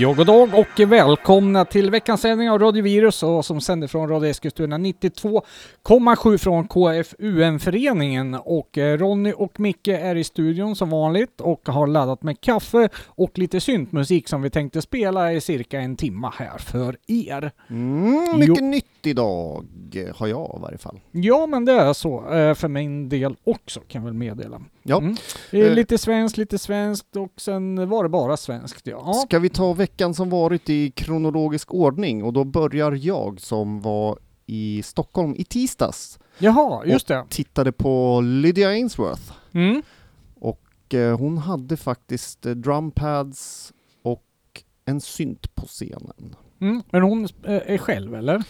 Ja, god dag och välkomna till veckans sändning av Radio Virus och som sänder från Radio Eskilstuna 92,7 från KFUM-föreningen. Och eh, Ronny och Micke är i studion som vanligt och har laddat med kaffe och lite syntmusik som vi tänkte spela i cirka en timma här för er. Mm, mycket nytt idag har jag i varje fall. Ja, men det är så eh, för min del också kan jag väl meddela. Ja. Mm. Eh. Lite svenskt, lite svenskt och sen var det bara svenskt. Ja. Ska vi ta veckan som varit i kronologisk ordning och då börjar jag som var i Stockholm i tisdags. Jaha, just det. Tittade på Lydia Ainsworth Mm. och eh, hon hade faktiskt eh, drumpads och en synt på scenen. Mm. Men hon eh, är själv eller?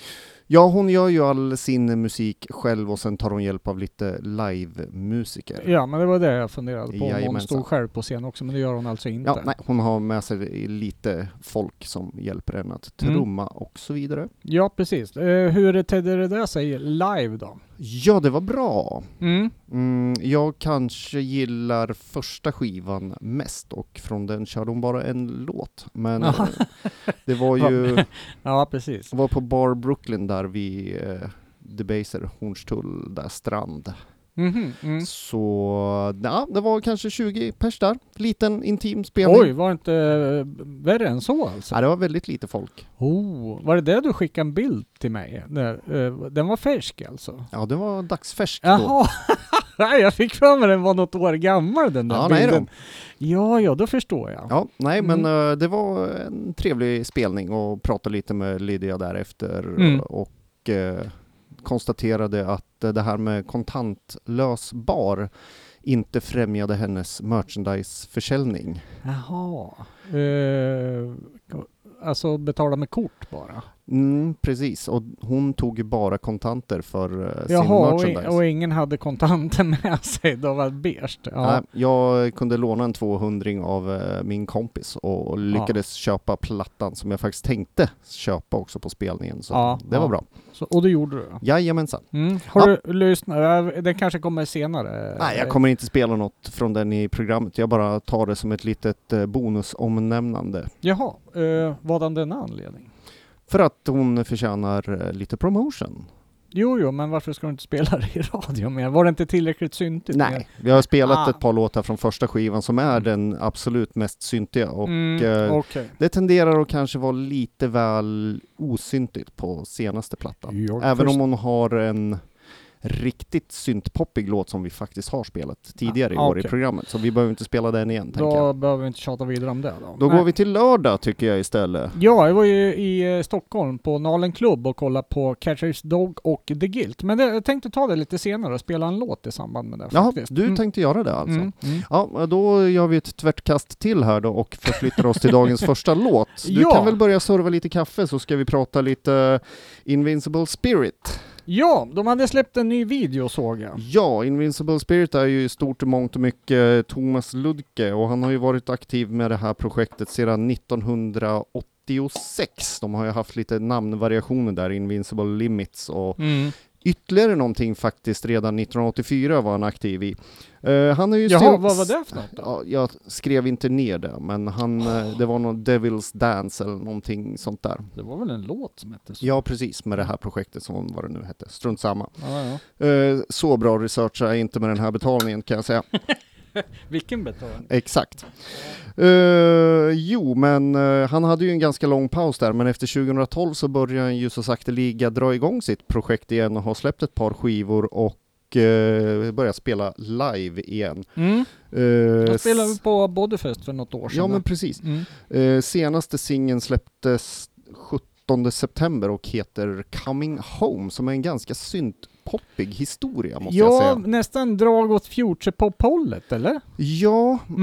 Ja, hon gör ju all sin musik själv och sen tar hon hjälp av lite live-musiker. Ja, men det var det jag funderade på. Om hon stod själv på scen också, men det gör hon alltså inte. Ja, nej, hon har med sig lite folk som hjälper henne att Mm. trumma och så vidare. Ja, precis. Eh, hur tedde det där sig live då? Ja, det var bra. Mm. Mm, jag kanske gillar första skivan mest och från den körde hon bara en låt. Men eh, Aha. det var ju Ja, precis. var på Bar Brooklyn där vid eh, Debaser, Hornstull, där strand. Mhm, mm. Så ja, det var kanske 20 pers där. Liten intim spelning. Oj, var det inte eh, värre än så alltså? Ja, det var väldigt lite folk. Oh, var det det du skickade en bild till mig? Eh, Den var färsk alltså? Ja, det var dagsfärsk då. Jaha! Nej, jag fick för mig den var något år gammal den där Ja, nej då. bilden. Ja, ja, då förstår jag. Ja, nej men Mm. eh, det var en trevlig spelning och pratade lite med Lydia därefter Mm. och eh, konstaterade att det här med kontantlös bar inte främjade hennes merchandiseförsäljning. Jaha. Eh, alltså betala med kort bara? Mm, precis, och hon tog ju bara kontanter för sin Jaha, och, merchandise. i- och ingen hade kontanter med sig, då var det beige. Ja. Nej, jag kunde låna en 200 av eh, min kompis och lyckades köpa plattan som jag faktiskt tänkte köpa också på spelningen. Så Ja, det var ja. bra. Så, och det gjorde du? Jajamensan. Mm. Har du lyssnat? Den kanske kommer senare? Nej, jag kommer inte spela något från den i programmet. Jag bara tar det som ett litet eh, bonusomnämnande. Jaha, eh, vad av denna anledning? För att hon förtjänar eh, lite promotion. Jo, jo, men varför ska du inte spela det i radio mer? Var det inte tillräckligt syntigt? Nej, vi har spelat Ah. ett par låtar från första skivan som är den absolut mest syntiga och Mm, eh, Okej. det tenderar att kanske vara lite väl osyntigt på senaste plattan. Även först- om hon har en riktigt syntpoppig låt som vi faktiskt har spelat tidigare i Ah, år i okej. programmet. Så vi behöver inte spela den igen, Då jag. behöver vi inte tjata vidare om det då. Då Nej. går vi till lördag tycker jag istället. Ja, jag var ju i eh, Stockholm på Nalen Club och kollade på Catcher's Dog och The Guilt. Men det, jag tänkte ta det lite senare och spela en låt i samband med det Ja, du Mm. tänkte göra det alltså? Mm, mm. Ja, då gör vi ett tvärtkast till här då och förflyttar oss till dagens första låt. Du Ja. kan väl börja serva lite kaffe så ska vi prata lite Invincible Spirit. Ja, de hade släppt en ny video såg jag. Ja, Invincible Spirit är ju i stort och mångt och mycket Thomas Ludke och han har ju varit aktiv med det här projektet sedan 1986. De har ju haft lite namnvariationer där, Invincible Limits och Mm. Ytterligare någonting faktiskt redan 1984 var han aktiv i. Eh, han är ju Jaha, vad var det för något? Ja, jag skrev inte ner det, men han, eh, det var någon Devil's Dance eller någonting sånt där. Det var väl en låt som hette så? Ja, precis, med det här projektet som vad det nu hette. Strunt samma. Ja, ja. Eh, så bra research är inte med den här betalningen kan jag säga. Vilken betalning? Exakt. Eh, jo, men eh, han hade ju en ganska lång paus där, men efter 2012 så började han ju så sakteliga dra igång sitt projekt igen och har släppt ett par skivor och eh, börjat spela live igen. Mm. Jag spelade på Bodyfest för något år sedan. Ja, men precis. mm. Senaste singeln släpptes 17 september och heter Coming Home, som är en ganska syntpoppig historia måste jag Ja, säga. nästan drag åt futurepop-hållet, eller? Ja, Mm.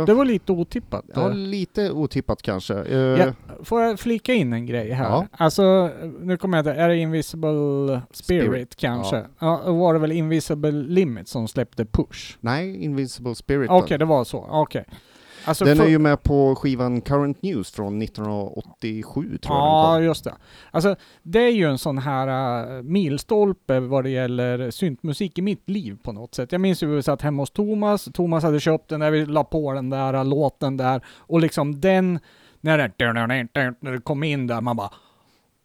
eh, Det var lite otippat. ja, eh. lite otippat kanske. Eh, Ja, får jag flika in en grej här? Ja. Alltså, nu kommer jag inte, är det Invisible Spirit, Spirit, kanske? Ja. då var det väl Invisible Limit som släppte Push? Nej, Invincible Spirit. Okej, det var så. Okej. Alltså, Den för- är ju med på skivan Current News från 1987 tror jag Ja, just det. Alltså, det är ju en sån här uh, milstolpe vad det gäller syntmusik i mitt liv på något sätt. Jag minns ju vi satt hemma hos Thomas, Thomas hade köpt den där, vi la på den där uh, låten där och liksom den, när det, när det kom in där, man bara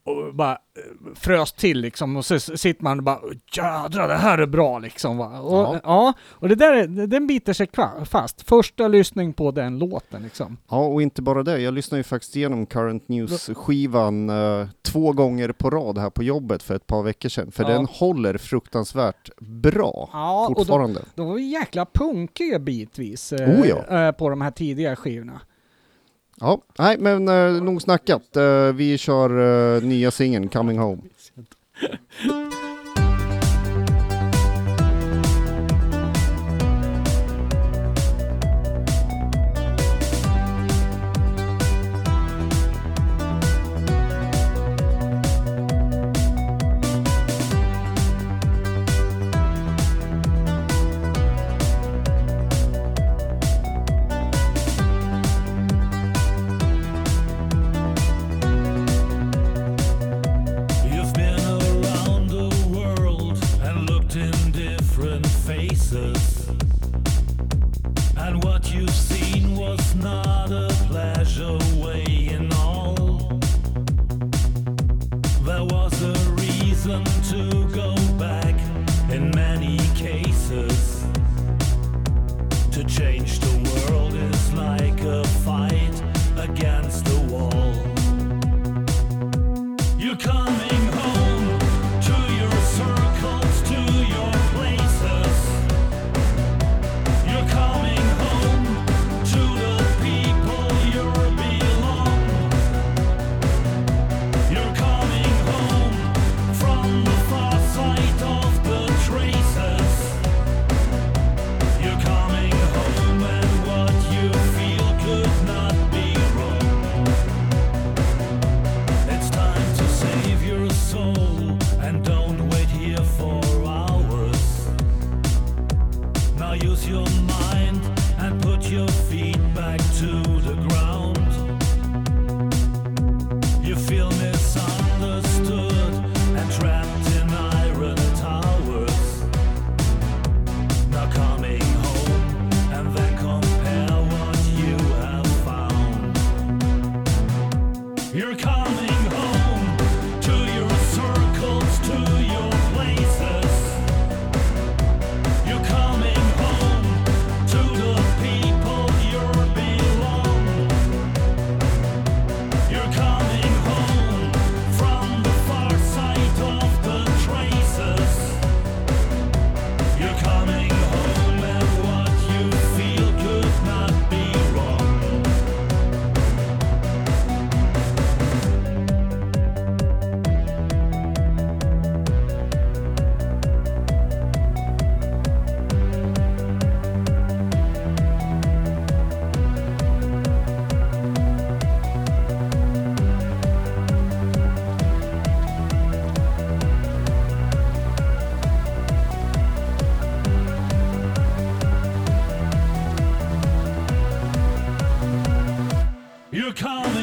och bara eh, frös till liksom och så sitter man och bara jädrar det här är bra liksom va. Och, ja. Ja. och det där, är- den biter sig fast. Första lyssning på den låten liksom. Ja, och inte bara det. Jag lyssnade ju faktiskt igenom Current News-skivan eh, två gånger på rad här på jobbet för ett par veckor sedan. För Ja. den håller fruktansvärt bra Ja, och då, fortfarande. De var jäkla punkiga bitvis eh, Oh ja. eh, på de här tidiga skivorna. Ja, nej men eh, nog snackat. Eh, vi kör eh, nya singeln Coming Home. coming you?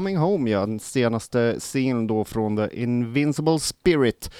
Coming Home ja, den senaste singeln då från The Invincible Spirit.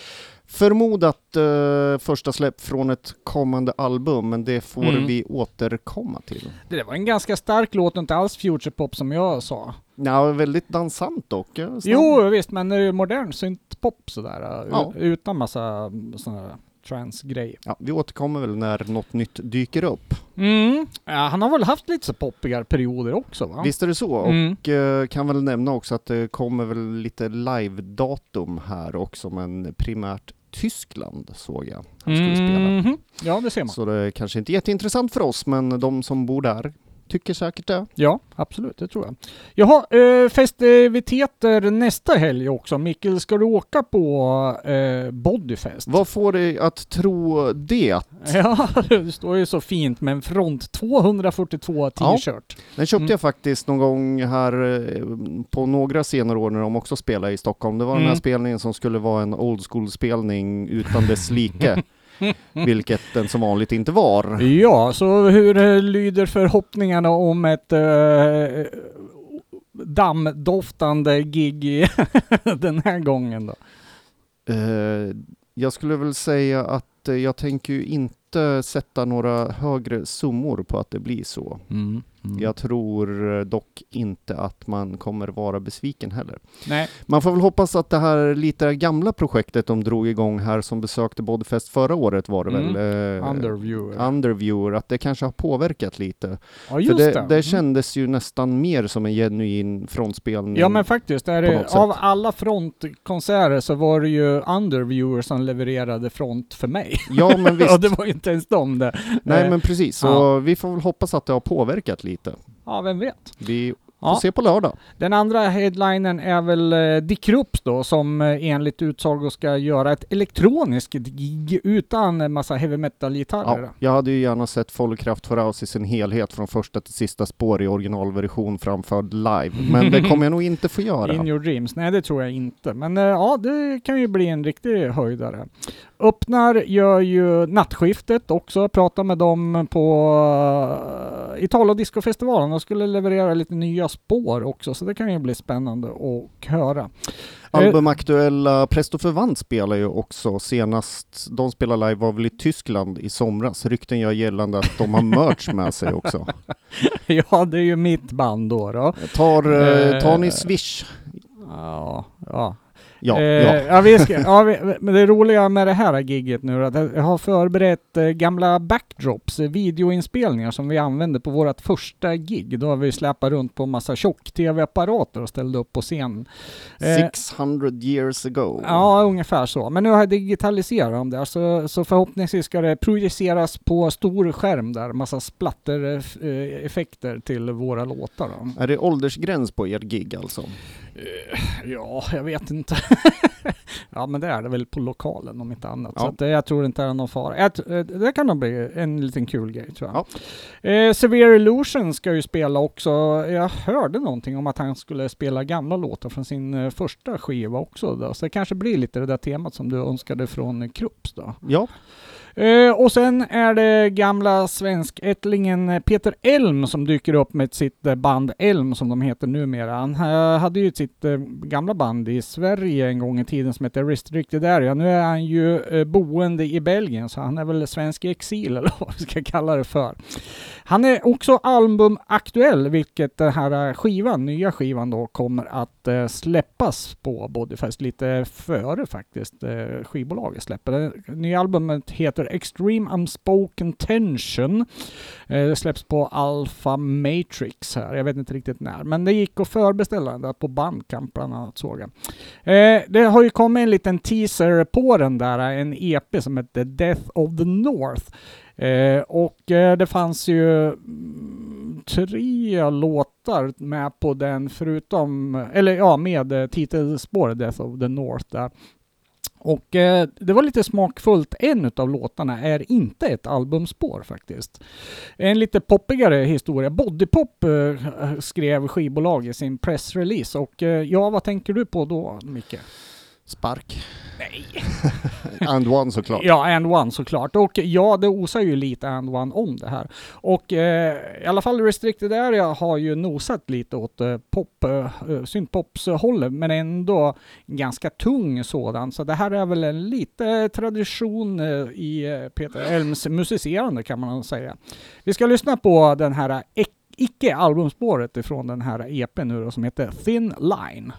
Förmodat eh, första släpp från ett kommande album, men det får Mm. vi återkomma till. Det var en ganska stark låt, inte alls futurepop som jag sa. Ja, väldigt dansant dock. ja, snabb. Jo, visst, men det är ju modern syntpop sådär. Ja. u- Utan massa sådana trance-grejer. Ja, vi återkommer väl när något nytt dyker upp. Mm. Ja, han har väl haft lite så poppigare perioder också va? Visst är det så? Mm. Och eh, kan väl nämna också att det kommer väl lite live-datum här också, men primärt Tyskland såg jag han skulle spela. Mhm. Ja, det ser man. Så det är kanske inte jätteintressant för oss, men de som bor där tycker säkert det. Ja, absolut, det tror jag. Jaha, eh, festiviteter nästa helg också. Mikkel, ska du åka på eh, Bodyfest? Vad får dig att tro det? Ja, det står ju så fint med en front 242 Ja. t-shirt. Den köpte Mm. jag faktiskt någon gång här eh, på några senare år när de också spelade i Stockholm. Det var den här Mm. spelningen som skulle vara en old school-spelning utan dess like. vilket den som vanligt inte var. Ja, så hur eh, lyder förhoppningarna om ett eh, dammdoftande gig den här gången då? Eh, jag skulle väl säga att jag tänker ju inte sätta några högre summor på att det blir så. Mm. Jag tror eh, dock inte att man kommer vara besviken heller. Nej, Man får väl hoppas att det här lite gamla projektet de drog igång här som besökte Bodyfest förra året var det Mm. väl? Eh, Underviewer. Underviewer, att det kanske har påverkat lite. ja, För just det, det. det kändes ju nästan mer som en genuin frontspelning. Ja men faktiskt, det, av alla frontkonserter så var det ju Underviewer som levererade front för mig. Ja men visst. Ja det var ju inte ens de det. Nej Eh, men precis, så ja. vi får väl hoppas att det har påverkat lite. Ja, vem vet. Vi får Ja. se på lördag. Den andra headlinen är väl eh, Dick Rups då, som eh, enligt utsago ska göra ett elektroniskt gig utan massa heavy metal-gitarrer. Ja, jag hade ju gärna sett Folkraft for House i sin helhet från första till sista spår i originalversion framförd live. Men det kommer jag nog inte få göra. In your dreams? Nej, det tror jag inte. Men eh, ja, det kan ju bli en riktig höjdare. Öppnar gör ju Nattskiftet också. Pratar med dem på Italo Disco-festivalen och skulle leverera lite nya spår också. Så det kan ju bli spännande att höra. Eh, Albumaktuella Presto Förvant spelar ju också senast, de spelar live var väl i Tyskland i somras. Rykten gör gällande att de har merch med sig också. ja, det är ju mitt band då. då. Tar, eh, tar ni Eh, Swish? Ja, ja. Ja, eh, ja. ja, vi ska, ja vi, men det roliga med det här gigget nu är att jag har förberett eh, gamla backdrops, eh, videoinspelningar som vi använde på vårt första gig. Då har vi släpat runt på massa tjock-tv-apparater och ställde upp på scen. Eh, 600 years ago. Ja, ungefär så. Men nu har jag digitaliserat dem där, så, så förhoppningsvis ska det projiceras på stor skärm där, massa splatter-effekter till våra låtar. Då. Är det åldersgräns på ert gig alltså? Ja, jag vet inte. ja, men det är det väl på lokalen om inte annat. Ja. Så att, eh, jag tror inte det är någon fara. Eh, det kan nog bli en liten kul grej tror jag. Ja. Eh, Severe Illusion ska ju spela också. Jag hörde någonting om att han skulle spela gamla låtar från sin eh, första skiva också. Då. Så det kanske blir lite det där temat som du önskade från eh, Krups då. Ja, Eh, och sen är det gamla svenskättlingen Peter Elm som dyker upp med sitt eh, band Elm som de heter numera. Han eh, hade ju sitt eh, gamla band i Sverige en gång i tiden som hette Restricted Area. Nu är han ju eh, boende i Belgien så han är väl svensk i exil eller vad vi ska kalla det för. Han är också albumaktuell vilket den här eh, skivan, nya skivan då, kommer att eh, släppas på Bodyfest lite före faktiskt eh, skivbolaget släpper. Det nya albumet heter Extreme Unspoken Tension. Eh, det släpps på Alpha Matrix här, jag vet inte riktigt när. Men det gick att förbeställa den där på Bandcamp bland annat såg jag. Eh, det har ju kommit en liten teaser på den där, en EP som heter Death of the North. Eh, och eh, det fanns ju mm, tre låtar med på den förutom, eller ja med eh, titelspåret Death of the North där. Och eh, det var lite smakfullt, en av låtarna är inte ett albumspår faktiskt. En lite poppigare historia. Bodypop eh, skrev skivbolag i sin pressrelease och eh, ja, vad tänker du på då Micke? spark. Nej. And One såklart. Ja, And One såklart. Och ja, det osar ju lite And One om det här. Och eh, i alla fall Restricted Area har ju nosat lite åt eh, pop, eh, syntpops-hållet, men ändå ganska tung sådan. Så det här är väl en lite tradition eh, i eh, Peter Elms musicerande kan man säga. Vi ska lyssna på den här icke-albumspåret ifrån den här EPn nu då, som heter Thin Line.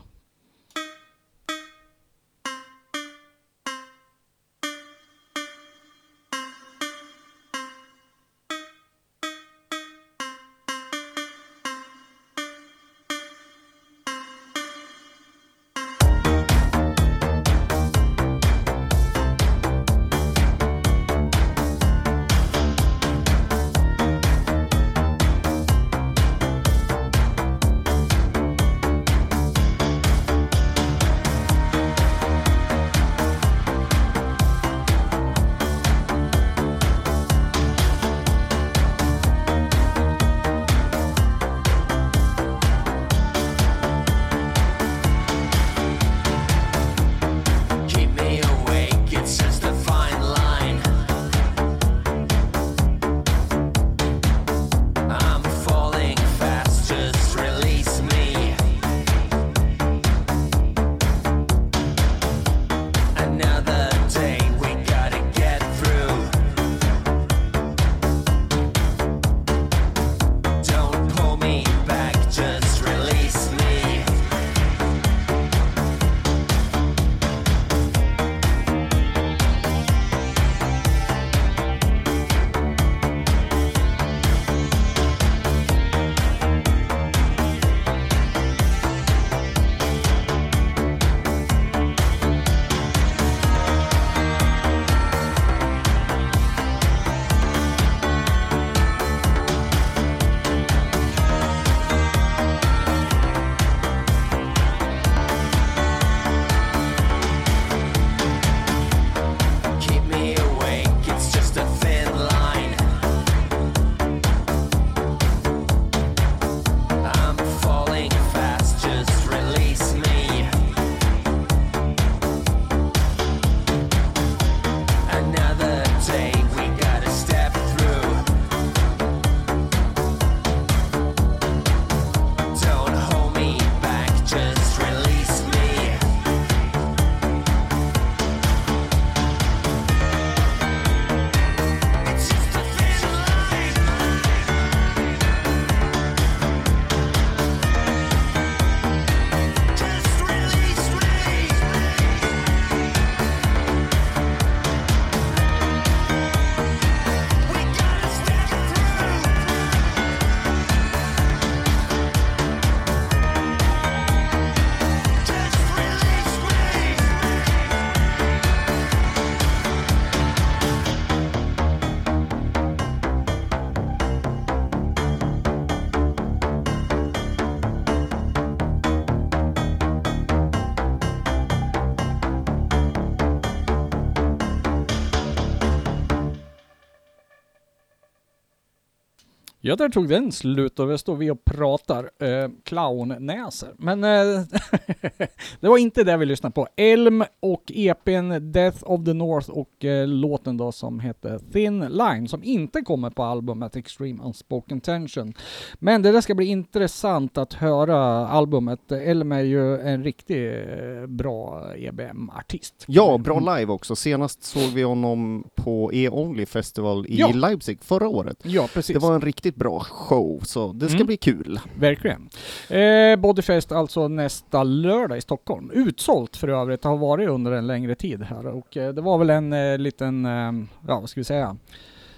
Ja, där tog den slut och vi står vi och pratar eh, clownnäsor. Men eh, det var inte det vi lyssnade på. Elm och EPn Death of the North och eh, låten då som heter Thin Line som inte kommer på albumet Extreme Unspoken Tension. Men det där ska bli intressant att höra albumet. Elm är ju en riktigt eh, bra EBM-artist. Ja, bra live också. Senast såg vi honom på E-Only Festival i Ja. Leipzig förra året. Ja, precis. Det var en riktigt bra show, så det ska Mm. bli kul. Verkligen. Eh, Bodyfest alltså nästa lördag i Stockholm. Utsålt för övrigt, har varit under en längre tid här och eh, det var väl en eh, liten, eh, ja vad ska vi säga,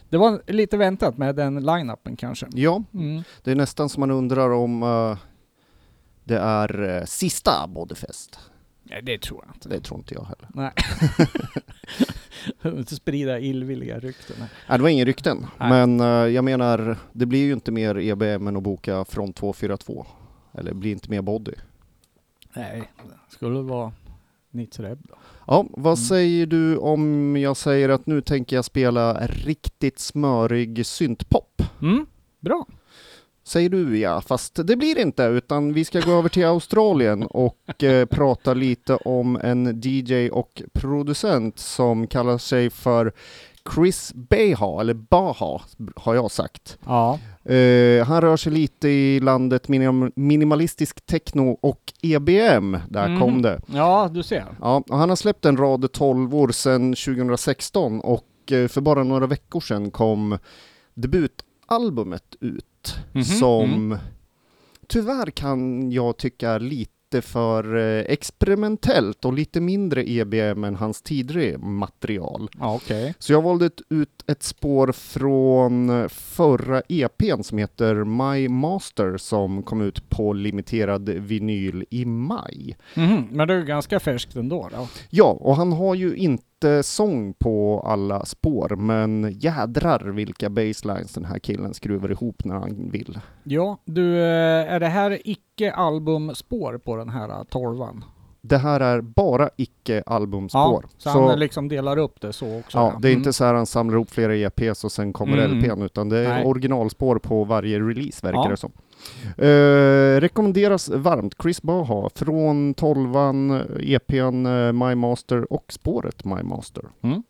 det var lite väntat med den line-upen kanske. Ja, Mm. det är nästan som man undrar om eh, det är eh, sista Bodyfest. Nej, det tror jag inte. Det tror inte jag heller. Nej. Inte sprida illvilliga rykten. Nej, det var ingen rykten, Nej. men eh, jag menar, det blir ju inte mer EBM än att boka från 242. Eller blir inte mer body. Nej, skulle det vara Nitzreb då. Ja, vad Mm. säger du om jag säger att nu tänker jag spela riktigt smörig syntpop? Mm, bra. Säger du ja, fast det blir inte, utan vi ska gå över till Australien och eh, prata lite om en DJ och producent som kallar sig för Chris Beha, eller Baha har jag sagt. Ja. Eh, han rör sig lite i landet minim minimalistisk techno och EBM, där Mhm. kom det. Ja, du ser. Ja, han har släppt en rad 12 år sedan 2016 och eh, för bara några veckor sedan kom debutalbumet ut Mhm, som tyvärr kan jag tycka är lite för eh, experimentellt och lite mindre EBM än hans tidigare material. Okej. Så jag valde ut ett spår från förra EPn som heter My Master som kom ut på limiterad vinyl i maj. Mhm, Men det är ganska färskt ändå då. Ja, och han har ju inte sång på alla spår, men jädrar vilka baselines den här killen skruvar ihop när han vill. Ja, du, eh, är det här icke-albumspår på den här eh, tolvan? Det här är bara icke-albumspår. Ja, så, han liksom delar upp det så också? Ja, det är Mm. inte så här han samlar ihop flera EPs och sen kommer Mm. LPn, utan det är Nej. originalspår på varje release verkar Ja. det som. Eh, rekommenderas varmt Chris Baha från 12an, EPn eh, My Master och spåret My Master. Mm.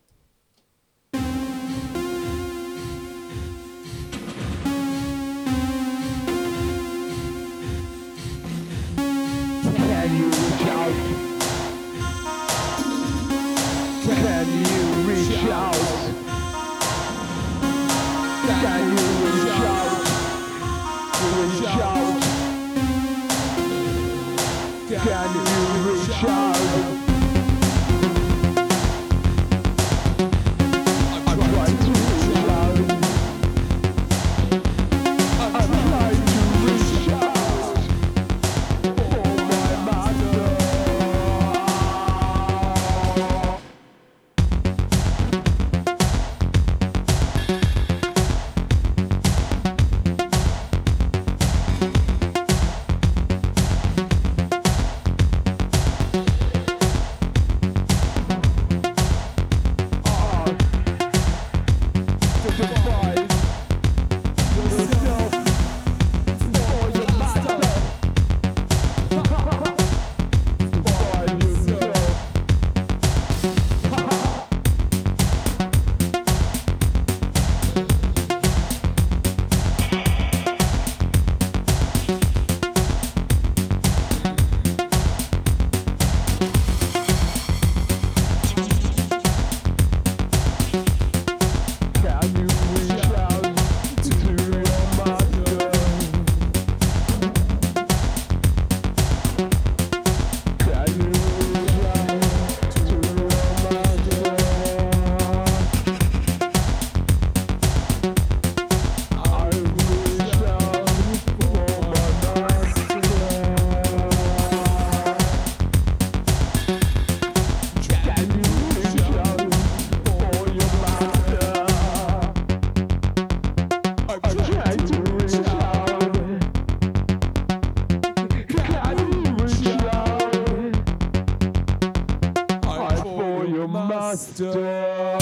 master.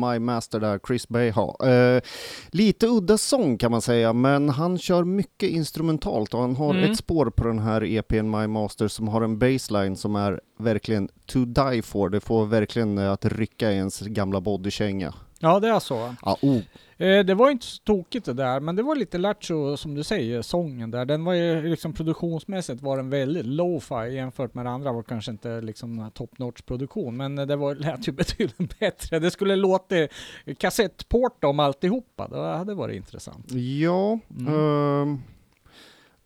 My Master där, Chris Bayha. Eh, lite udda sång kan man säga, men han kör mycket instrumentalt och han har Mm. ett spår på den här EPn My Master som har en baseline som är verkligen to die for. Det får verkligen eh, att rycka i ens gamla bodykänga. Ja, det är så. Ja, oh. Eh, det var inte så tokigt det där, men det var lite lattjo som du säger, sången där. Den var ju liksom produktionsmässigt var den väldigt lo-fi jämfört med det andra var kanske inte liksom top notch produktion, men det var, lät ju betydligt bättre. Det skulle låta kassettporta om alltihopa, det hade varit intressant. Ja, Mm. ehm,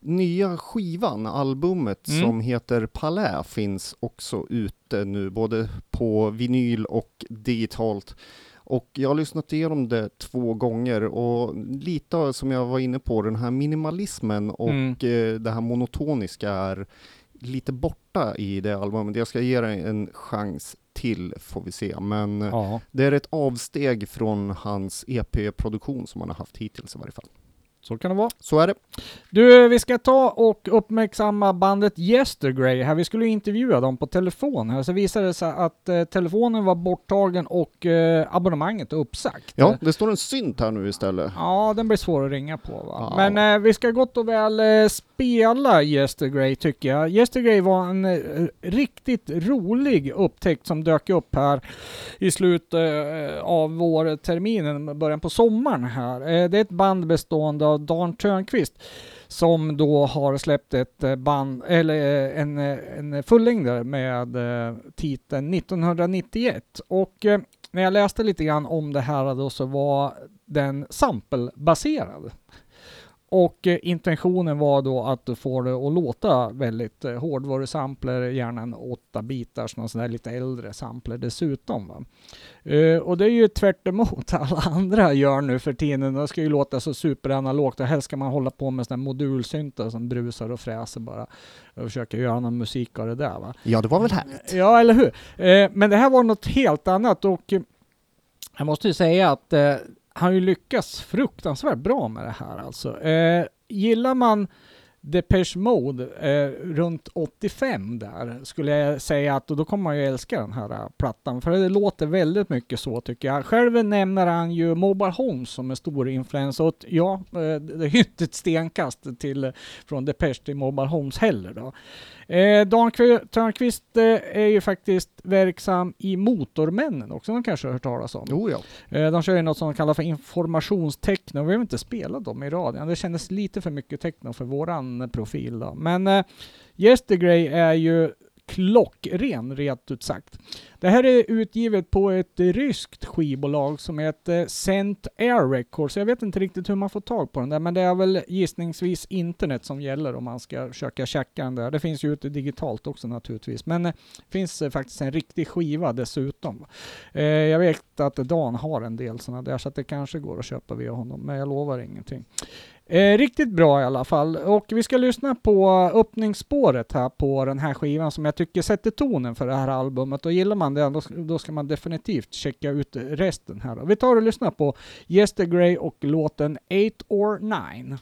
nya skivan, albumet Mm. som heter Palais finns också ute nu, både på vinyl och digitalt. Och jag har lyssnat igenom det två gånger och lite som jag var inne på, den här minimalismen och Mm. eh, det här monotoniska är lite borta i det albumet. Jag ska ge det en chans till får vi se, men Ja. det är ett avsteg från hans EP-produktion som han har haft hittills i varje fall. Så kan det vara. Så är det. Du, vi ska ta och uppmärksamma bandet Yestergrey här. Vi skulle intervjua dem på telefon här, så visade det sig att eh, telefonen var borttagen och eh, abonnemanget uppsagt. Ja, det står en synt här nu istället. Ja, den blir svår att ringa på va. Ja. Men eh, vi ska gott och väl eh, spela Yestergrey tycker jag. Yestergrey var en eh, riktigt rolig upptäckt som dök upp här i slutet eh, av vårterminen, början på sommaren här. Det är ett band bestående av Dan Törnqvist som då har släppt ett eh, band, eller eh, en, eh, en fullängdare med titeln 1991. Och när jag läste lite grann om det här då så var den samplebaserad. Och eh, intentionen var då att får det att låta väldigt eh, hårdvarusampler, gärna en 8 bitars, någon sån där lite äldre sampler dessutom. Va? Eh, och det är ju tvärt emot alla andra gör nu för tiden. Det ska ju låta så superanalogt och helst ska man hålla på med här modulsyntar som brusar och fräser bara och försöka göra någon musik av det där va. Ja, det var väl härligt. Ja, eller hur? Eh, men det här var något helt annat och jag måste ju säga att eh, han har ju lyckats fruktansvärt bra med det här alltså. Eh, gillar man Depeche Mode eh, runt 85 där skulle jag säga att och då kommer man ju älska den här eh, plattan för det låter väldigt mycket så tycker jag. Själv nämner han ju Mobile Homes som en stor influens och ja, eh, det är ju inte ett stenkast till, från Depeche till Mobile Homes heller då. Eh, Dan Törnqvist eh, är ju faktiskt verksam i Motormännen också, de kanske har hört talas om. Jo, ja. Eh, De kör ju något som de kallar för informationstechno. Vi har inte spelat dem i radion. Det kändes lite för mycket techno för våran profil då. Men eh, Yestergrey är ju klockren rent ut sagt. Det här är utgivet på ett ryskt skivbolag som heter Cent Air Records. Jag vet inte riktigt hur man får tag på den där, men det är väl gissningsvis internet som gäller om man ska försöka checka den där. Det finns ju ute digitalt också naturligtvis, men det finns eh, faktiskt en riktig skiva dessutom. Eh, jag vet att Dan har en del sådana där, så att det kanske går att köpa via honom, men jag lovar ingenting. Eh, riktigt bra i alla fall. Och vi ska lyssna på öppningsspåret här på den här skivan som jag tycker sätter tonen för det här albumet. Och gillar man det, då, då ska man definitivt checka ut resten här. Vi tar och lyssnar på Yestergrey och låten 8 or 9.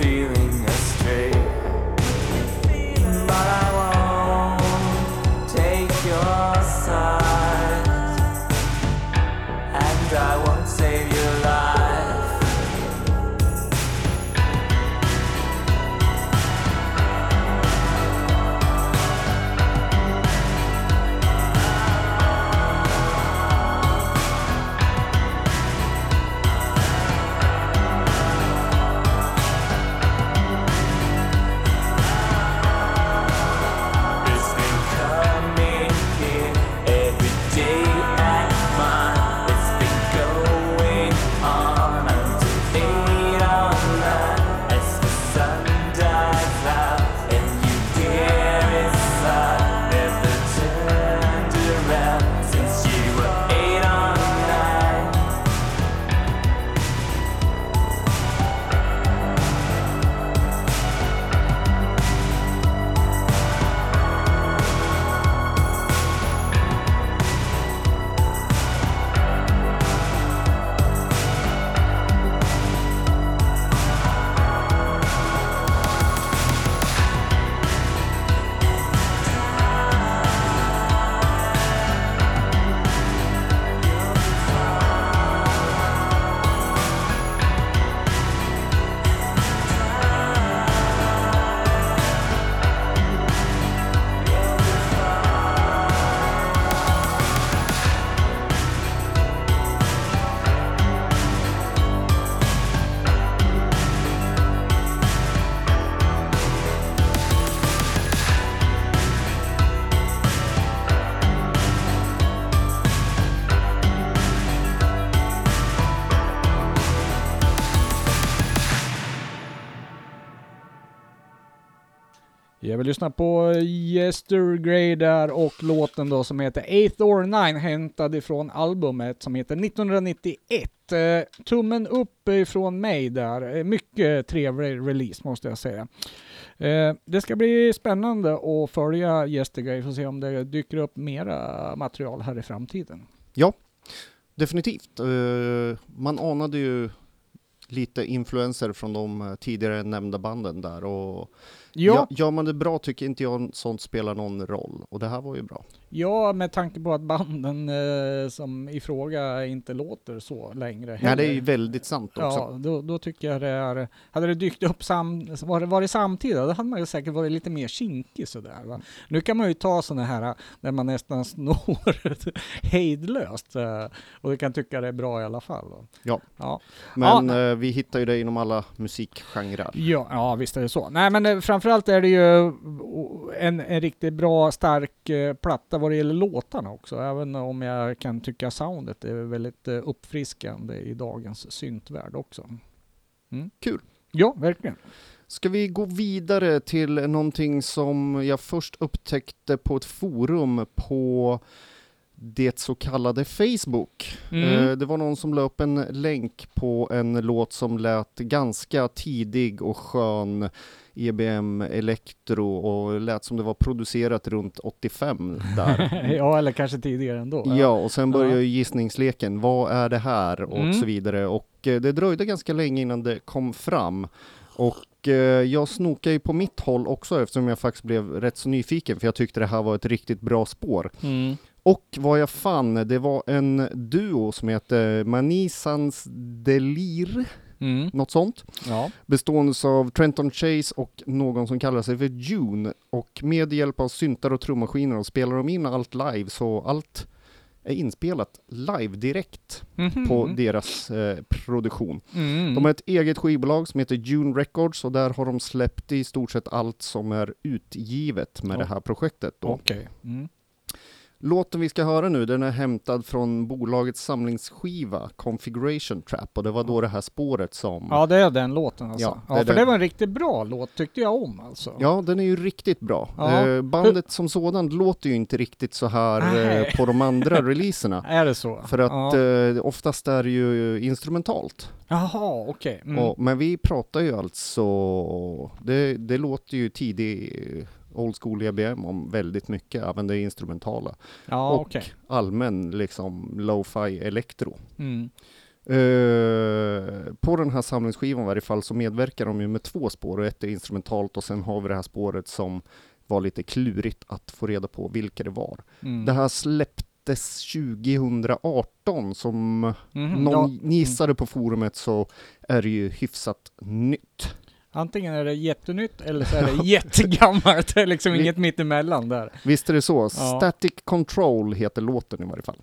Feeling Vi lyssnar på eh, Yestergrey där och låten då som heter Eighth or Nine hämtad ifrån albumet som heter 1991. Eh, tummen upp ifrån mig där. Eh, mycket trevlig release måste jag säga. Det ska bli spännande att följa Yestergrey och se om det dyker upp mera material här i framtiden. Ja, definitivt. Man anade ju lite influenser från de tidigare nämnda banden där och Ja, ja. gör man det bra tycker inte jag sånt spelar någon roll och det här var ju bra. ja med tanke på att banden eh, som i fråga inte låter så längre. Nej, det är ju väldigt sant också. Ja, då, då tycker jag det är... Hade det dykt upp sam, var det, var det samtida, då hade man ju säkert varit lite mer kinkig sådär. Va? Nu kan man ju ta sådana här där man nästan snor hejdlöst. eh, Och du kan tycka det är bra i alla fall. va? Ja. Ja, Men Ja. eh, vi hittar ju det inom alla musikgenrer. ja, ja visst är det så. Nej men eh, framförallt är det ju en, en riktigt bra, stark eh, platta vad det gäller låtarna också. Även om jag kan tycka soundet är väldigt eh, uppfriskande i dagens syntvärld också. Mm. Kul. Ja, verkligen. Ska vi gå vidare till någonting som jag först upptäckte på ett forum på det så kallade Facebook. Mm. Eh, Det var någon som la upp en länk på en låt som lät ganska tidig och skön EBM elektro och lät som det var producerat runt 85 där. ja, eller kanske tidigare ändå. Ja, och sen började Ja. ju gissningsleken. Vad är det här? Och Mm. så vidare. Och eh, det dröjde ganska länge innan det kom fram. Och eh, jag snokade ju på mitt håll också eftersom jag faktiskt blev rätt så nyfiken för jag tyckte det här var ett riktigt bra spår. Mm. Och vad jag fann, det var en duo som heter Manisans Delir, Mm. något sånt. Ja. Bestående av Trenton Chase och någon som kallar sig för June. Och med hjälp av syntar och trummaskiner och spelar de in allt live så allt är inspelat live direkt Mhm. på deras eh, produktion. Mm. De har ett eget skivbolag som heter June Records och där har de släppt i stort sett allt som är utgivet med Ja. det här projektet. Då. Okej. Mm. Låten vi ska höra nu, den är hämtad från bolagets samlingsskiva Configuration Trap och det var då det här spåret som... Ja, det är den låten alltså. Ja, Ja, för den. det var en riktigt bra låt tyckte jag om alltså. Ja, den är ju riktigt bra. Ja. Eh, bandet som sådant låter ju inte riktigt så här Nej. eh, på de andra releaserna. Är det så? För att Ja. eh, oftast är det ju instrumentalt. Jaha, okej. Mm. Och, men vi pratar ju alltså, det, det låter ju tidig eh, old school EBM om väldigt mycket, även det instrumentala. ja, och okej. allmän liksom lo-fi elektro. Mm. Eh, på den här samlingsskivan i varje fall så medverkar de ju med två spår och ett är instrumentalt och sen har vi det här spåret som var lite klurigt att få reda på vilka det var. Mm. Det här släpptes 2018 som Mhm, någon ja. gissade på forumet så är det ju hyfsat nytt. Antingen är det jättenytt eller så är det jättegammalt. Det är liksom inget mittemellan där. Visst är det så? Ja. Static Control heter låten i varje fall.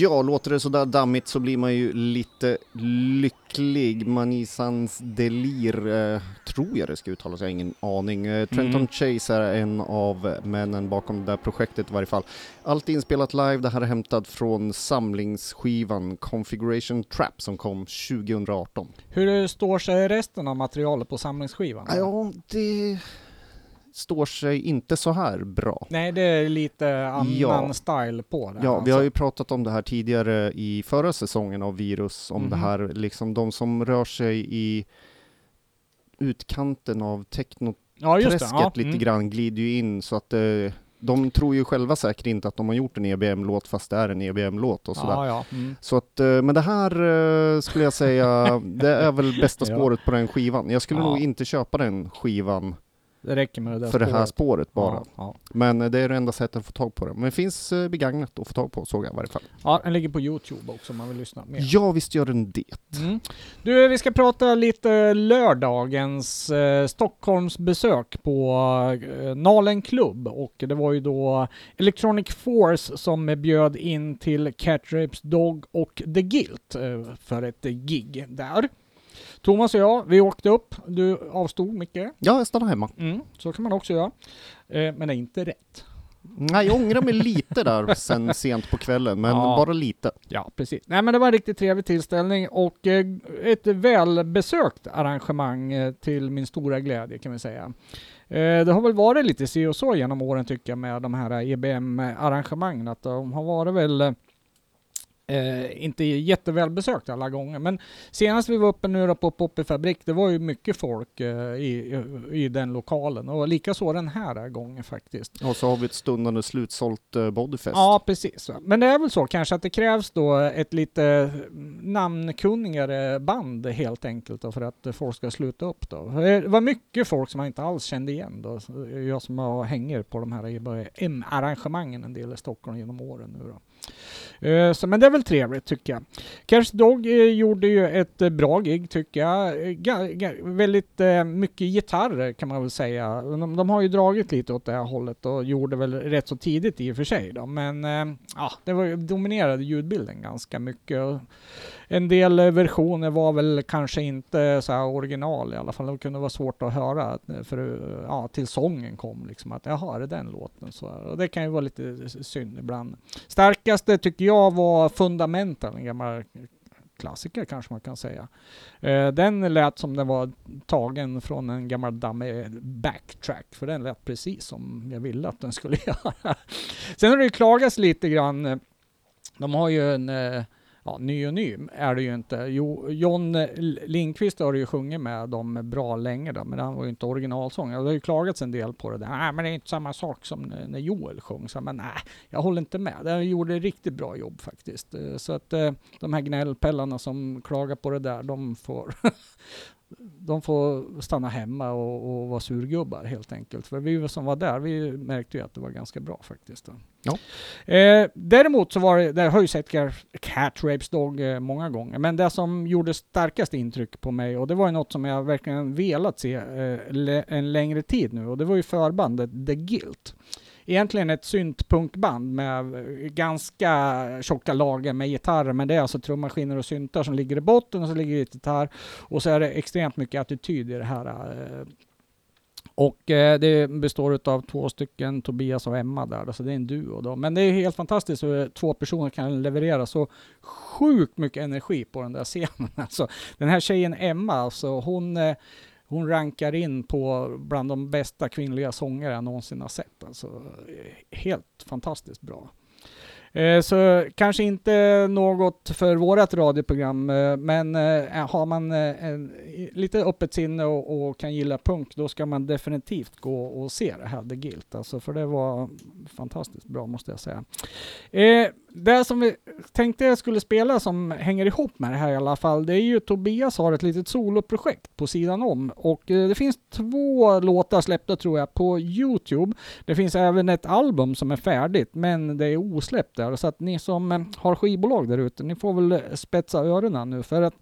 Ja, låter det sådär dammigt så blir man ju lite lycklig. Manisans Delir, eh, tror jag det ska uttalas, jag har ingen aning. Eh, Trenton Mm. Chase är en av männen bakom det där projektet i varje fall. Allt inspelat live, det här är hämtat från samlingsskivan Configuration Trap som kom 2018. Hur står sig resten av materialet på samlingsskivan? Ja, det står sig inte så här bra. Nej, det är lite annan Ja. style på det. Ja, vi alltså. har ju pratat om det här tidigare i förra säsongen av Virus, om det Mhm. här, liksom de som rör sig i utkanten av technoträsket ja. Ja. lite mm. grann glider ju in så att eh, de tror ju själva säkert inte att de har gjort en EBM-låt fast det är en EBM-låt och sådär. Ja, ja. Mm. Så att, eh, men det här eh, skulle jag säga, det är väl bästa Ja. spåret på den skivan. Jag skulle Ja. nog inte köpa den skivan Det räcker med det där för det här spåret bara. Ja, ja. Men eh, det är det enda sättet att få tag på det. Men det finns eh, begagnat att få tag på såg jag i varje fall. ja, den ligger på Youtube också om man vill lyssna mer. Ja, visst gör den det. Mm. Du, vi ska prata lite lördagens eh, Stockholms besök på eh, Nalen Club och det var ju då Electronic Force som bjöd in till Cat Rapes Dog och The Guilt eh, för ett gig där. Thomas och jag, vi åkte upp. Du avstod mycket. Ja, jag stannar hemma. Mm, så kan man också göra. Eh, men det är inte rätt. Nej, jag ångrar mig lite där sen sent på kvällen, men Ja. bara lite. Ja, precis. Nej, men det var en riktigt trevlig tillställning och eh, ett välbesökt arrangemang eh, till min stora glädje kan vi säga. Eh, det har väl varit lite si och så genom åren tycker jag med de här EBM-arrangemangen. Att de har varit väl eh, inte jättevälbesökt alla gånger, men senast vi var uppe nu då på Poppy Fabrik, det var ju mycket folk eh, i, i den lokalen och likaså den här gången faktiskt. Och så har vi ett stundande slutsålt eh, Bodyfest. Ja, precis. Men det är väl så kanske att det krävs då ett lite namnkunnigare band helt enkelt då, för att folk ska sluta upp då. Det var mycket folk som man inte alls kände igen då. Jag som hänger på de här M-arrangemangen en del i Stockholm genom åren nu då. Eh, så, men det är väl trevligt tycker jag. Cash Dog eh, gjorde ju ett eh, bra gig tycker jag. Eh, ga- ga- väldigt eh, mycket gitarrer kan man väl säga. De, de har ju dragit lite åt det här hållet och gjorde väl rätt så tidigt i och för sig då. Men eh, ja, det var, dominerade ljudbilden ganska mycket. En del versioner var väl kanske inte så här original i alla fall. Det kunde vara svårt att höra eh, för eh, ja, till sången kom liksom att jaha, är det den låten? Så, och det kan ju vara lite synd ibland. Starkaste tycker jag var Fundamental, en gammal klassiker kanske man kan säga. Eh, den lät som den var tagen från en gammal dammig backtrack, för den lät precis som jag ville att den skulle göra. Sen har det ju klagats lite grann. De har ju en eh, Ja, ny och ny är det ju inte. Jo, John Lindqvist har ju sjungit med dem bra länge då, men han var ju inte originalsångare. Det har ju klagats en del på det där. Nej, men det är inte samma sak som när Joel sjöng. Så, men nej, jag håller inte med. Den gjorde riktigt bra jobb faktiskt. Eh, så att eh, de här gnällpellarna som klagar på det där, de får de får stanna hemma och, och vara surgubbar helt enkelt. För vi som var där, vi märkte ju att det var ganska bra faktiskt. Ja. Eh, däremot så var det, det har ju sett Cat- Rapes Dog eh, många gånger, men det som gjorde starkast intryck på mig, och det var ju något som jag verkligen velat se eh, le- en längre tid nu, och det var ju förbandet The Guilt. Egentligen ett syntpunkband med eh, ganska tjocka lager med gitarrer, men det är alltså trummaskiner och syntar som ligger i botten och så ligger det gitarr och så är det extremt mycket attityd i det här. Eh, och eh, det består av två stycken, Tobias och Emma där, så det är en duo då. Men det är helt fantastiskt hur eh, två personer kan leverera så sjukt mycket energi på den där scenen. Alltså, den här tjejen Emma, alltså, hon, eh, hon rankar in på bland de bästa kvinnliga sångare jag någonsin har sett. Alltså, eh, helt fantastiskt bra. Eh, Så kanske inte något för vårat radioprogram, eh, men eh, eh har man eh, en, lite öppet sinne och, och kan gilla punk, då ska man definitivt gå och se det här, The Guilt. Alltså, för det var fantastiskt bra måste jag säga. Eh, det som vi tänkte jag skulle spela som hänger ihop med det här i alla fall, det är ju Tobias har ett litet soloprojekt på sidan om och eh, det finns två låtar släppta tror jag på Youtube. Det finns även ett album som är färdigt, men det är osläppt där. Så att ni som eh, har skivbolag där ute, ni får väl eh, spetsa öronen nu. För att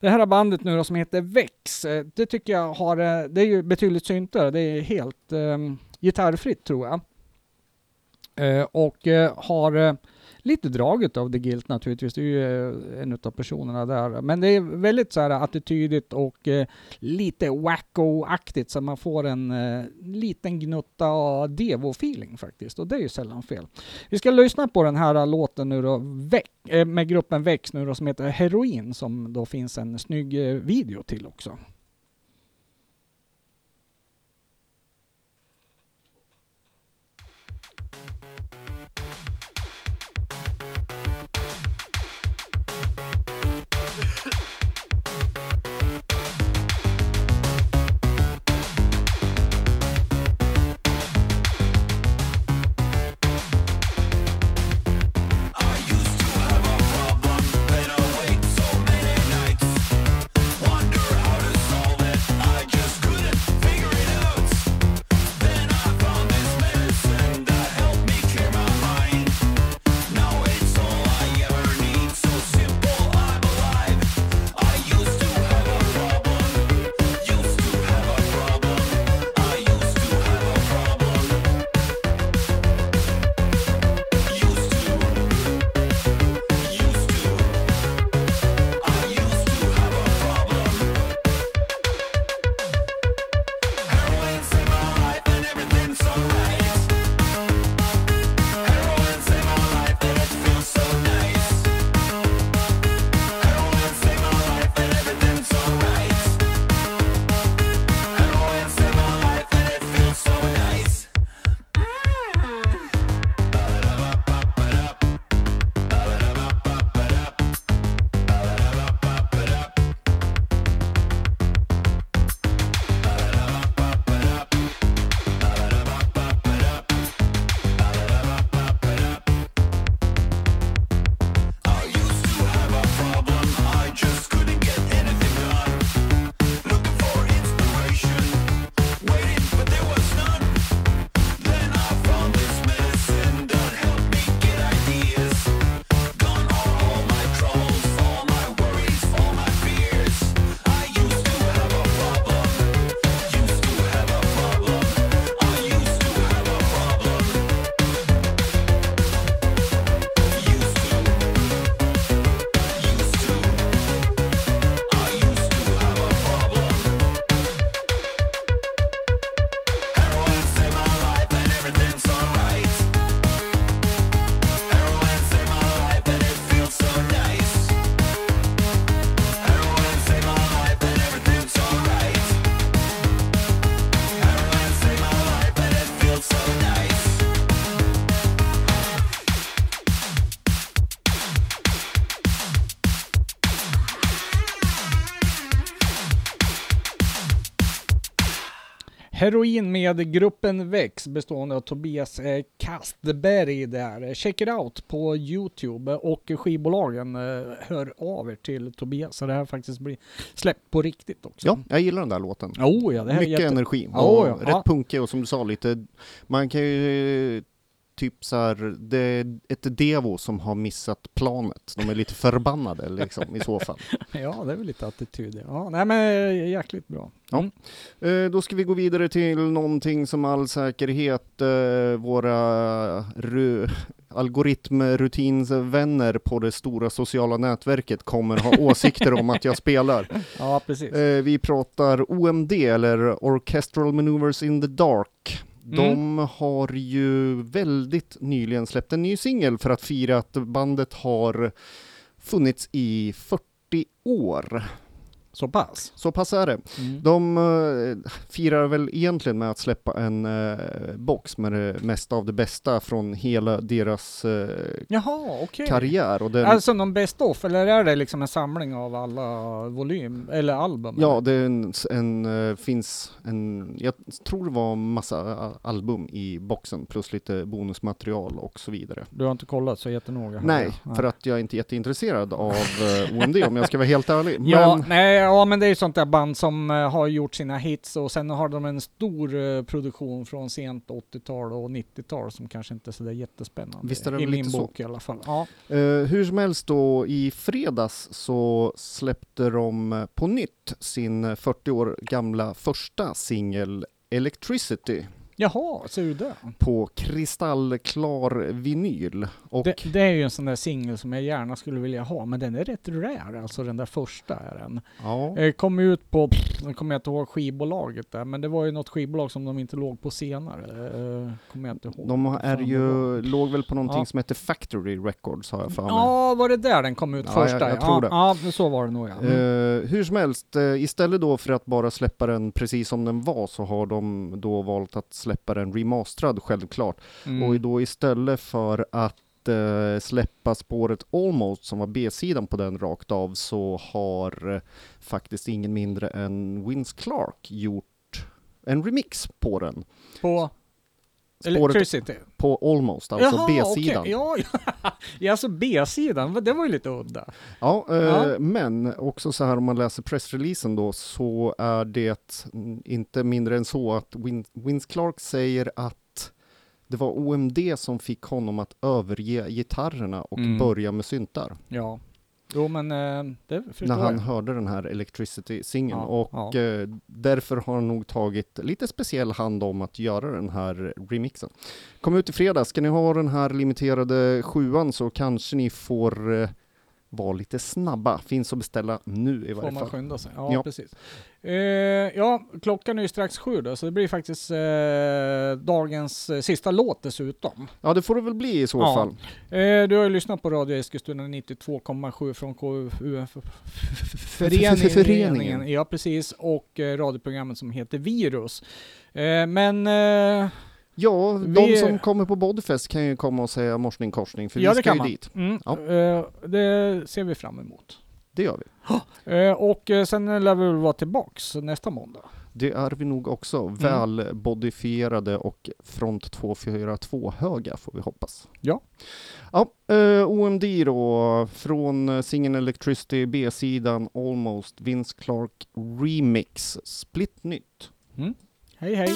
det här bandet nu då som heter Vex, eh, det tycker jag har, det är ju betydligt syntare. Det är helt eh, gitarrfritt tror jag. Eh, och eh, har lite draget av The Guilt naturligtvis. Det är ju eh, en av personerna där. Men det är väldigt så här attitydigt och eh, lite wacko-aktigt så man får en eh, liten gnutta Devo-feeling faktiskt. Och det är ju sällan fel. Vi ska lyssna på den här låten nu då, eh, med gruppen Väx nu då, som heter Heroin, som då finns en snygg eh, video till också. Heroin med gruppen Vex bestående av Tobias eh, Kastberg där. Check it out på Youtube och skivbolagen eh, hör av er till Tobias så det här faktiskt blir släppt på riktigt också. Ja, jag gillar den där låten. Oh, ja, det här är Mycket jätte- energi. Och ja. Rätt punkig och som du sa lite, man kan ju typ så här, det är ett Devo som har missat planet. De är lite förbannade liksom i så fall. Ja, det är väl lite attityd. Ja, nej men eh, jäkligt bra. Ja. Mm. Eh, då ska vi gå vidare till någonting som all säkerhet eh, våra ru- algoritmrutinsvänner på det stora sociala nätverket kommer ha åsikter om att jag spelar. Ja, precis. Eh, vi pratar OMD, eller Orchestral Maneuvers in the Dark. Mm. De har ju väldigt nyligen släppt en ny singel för att fira att bandet har funnits i 40 år. Så pass. Så pass är det. Mm. De eh, firar väl egentligen med att släppa en eh, box med det mesta av det bästa från hela deras eh, Jaha, okej. karriär. Och den, Alltså någon best of, eller är det liksom en samling av alla volym, eller album? Ja, eller? det är en, en, finns en, jag tror det var massa eh, album i boxen plus lite bonusmaterial och så vidare. Du har inte kollat så jättenoga? Nej, jag. för att jag är inte jätteintresserad av OMD om jag ska vara helt ärlig. Ja, Men nej, ja, men det är ju sånt där band som eh, har gjort sina hits och sen har de en stor eh, produktion från sent 80-tal och 90-tal som kanske inte är sådär jättespännande. Visst är det I min lite så. bok i alla fall. Ja. eh, hur som helst då, i fredags så släppte de på nytt sin 40 år gamla första singel Electricity. Jaha, ser du det? på kristallklar vinyl. Och det? Det är ju en sån där singel som jag gärna skulle vilja ha, men den är rätt rare, alltså den där första är den. ja, Eh, kom ut på, nu kommer jag inte ihåg skivbolaget där, men det var ju något skivbolag som de inte låg på senare. Eh, kommer jag inte ihåg. de är ju, låg väl på någonting Ja. som heter Factory Records har jag för mig. Ja, var det där den kom ut Ja, första? jag- jag tror ja, det. Ja, så var det nog ja. Mm. Eh, hur som helst, istället då för att bara släppa den precis som den var så har de då valt att släppa den remasterad självklart. Mm. Och då istället för att eh, släppa spåret Almost som var B-sidan på den rakt av så har eh, faktiskt ingen mindre än Vince Clark gjort en remix på den. På Electricity? på Almost, alltså B-sidan. okej. Ja, ja. ja, alltså B-sidan, det var ju lite udda. Ja, eh, Ja. men också så här om man läser pressreleasen då så är det inte mindre än så att Win- Vince Clark säger att det var OMD som fick honom att överge gitarrerna och Mm. börja med syntar. Ja. Jo, men eh, det förstår när han jag. hörde den här Electricity-singeln Ja, och ja. eh, därför har han nog tagit lite speciell hand om att göra den här remixen. Kom ut i fredag, ska ni ha den här limiterade sjuan så kanske ni får eh, vara lite snabba. Finns att beställa nu i Får varje man fall. skynda sig? Ja, Ja. precis. Eh, ja, klockan är ju strax sju då, så det blir faktiskt eh, dagens eh, sista låt dessutom. Ja, det får det väl bli i så Ja. fall. Eh, du har ju lyssnat på Radio Eskilstuna 92,7 från KUF Föreningen. Föreningen. Ja, precis. Och eh, radioprogrammet som heter Virus. Eh, men Ja, Vi- de som kommer på Bodyfest kan ju komma och säga morsning korsning, för ja, vi det ska ju man. dit. Mm, Ja. eh, det ser vi fram emot. Det gör vi. Eh, och eh, sen lär vi väl vara tillbaks nästa måndag. Det är vi nog också. Mm. Väl bodifierade och front 242 höga får vi hoppas. Ja. Ja, eh, OMD då, från singeln Electricity B-sidan Almost Vince Clark Remix. Split nytt. Hej hej!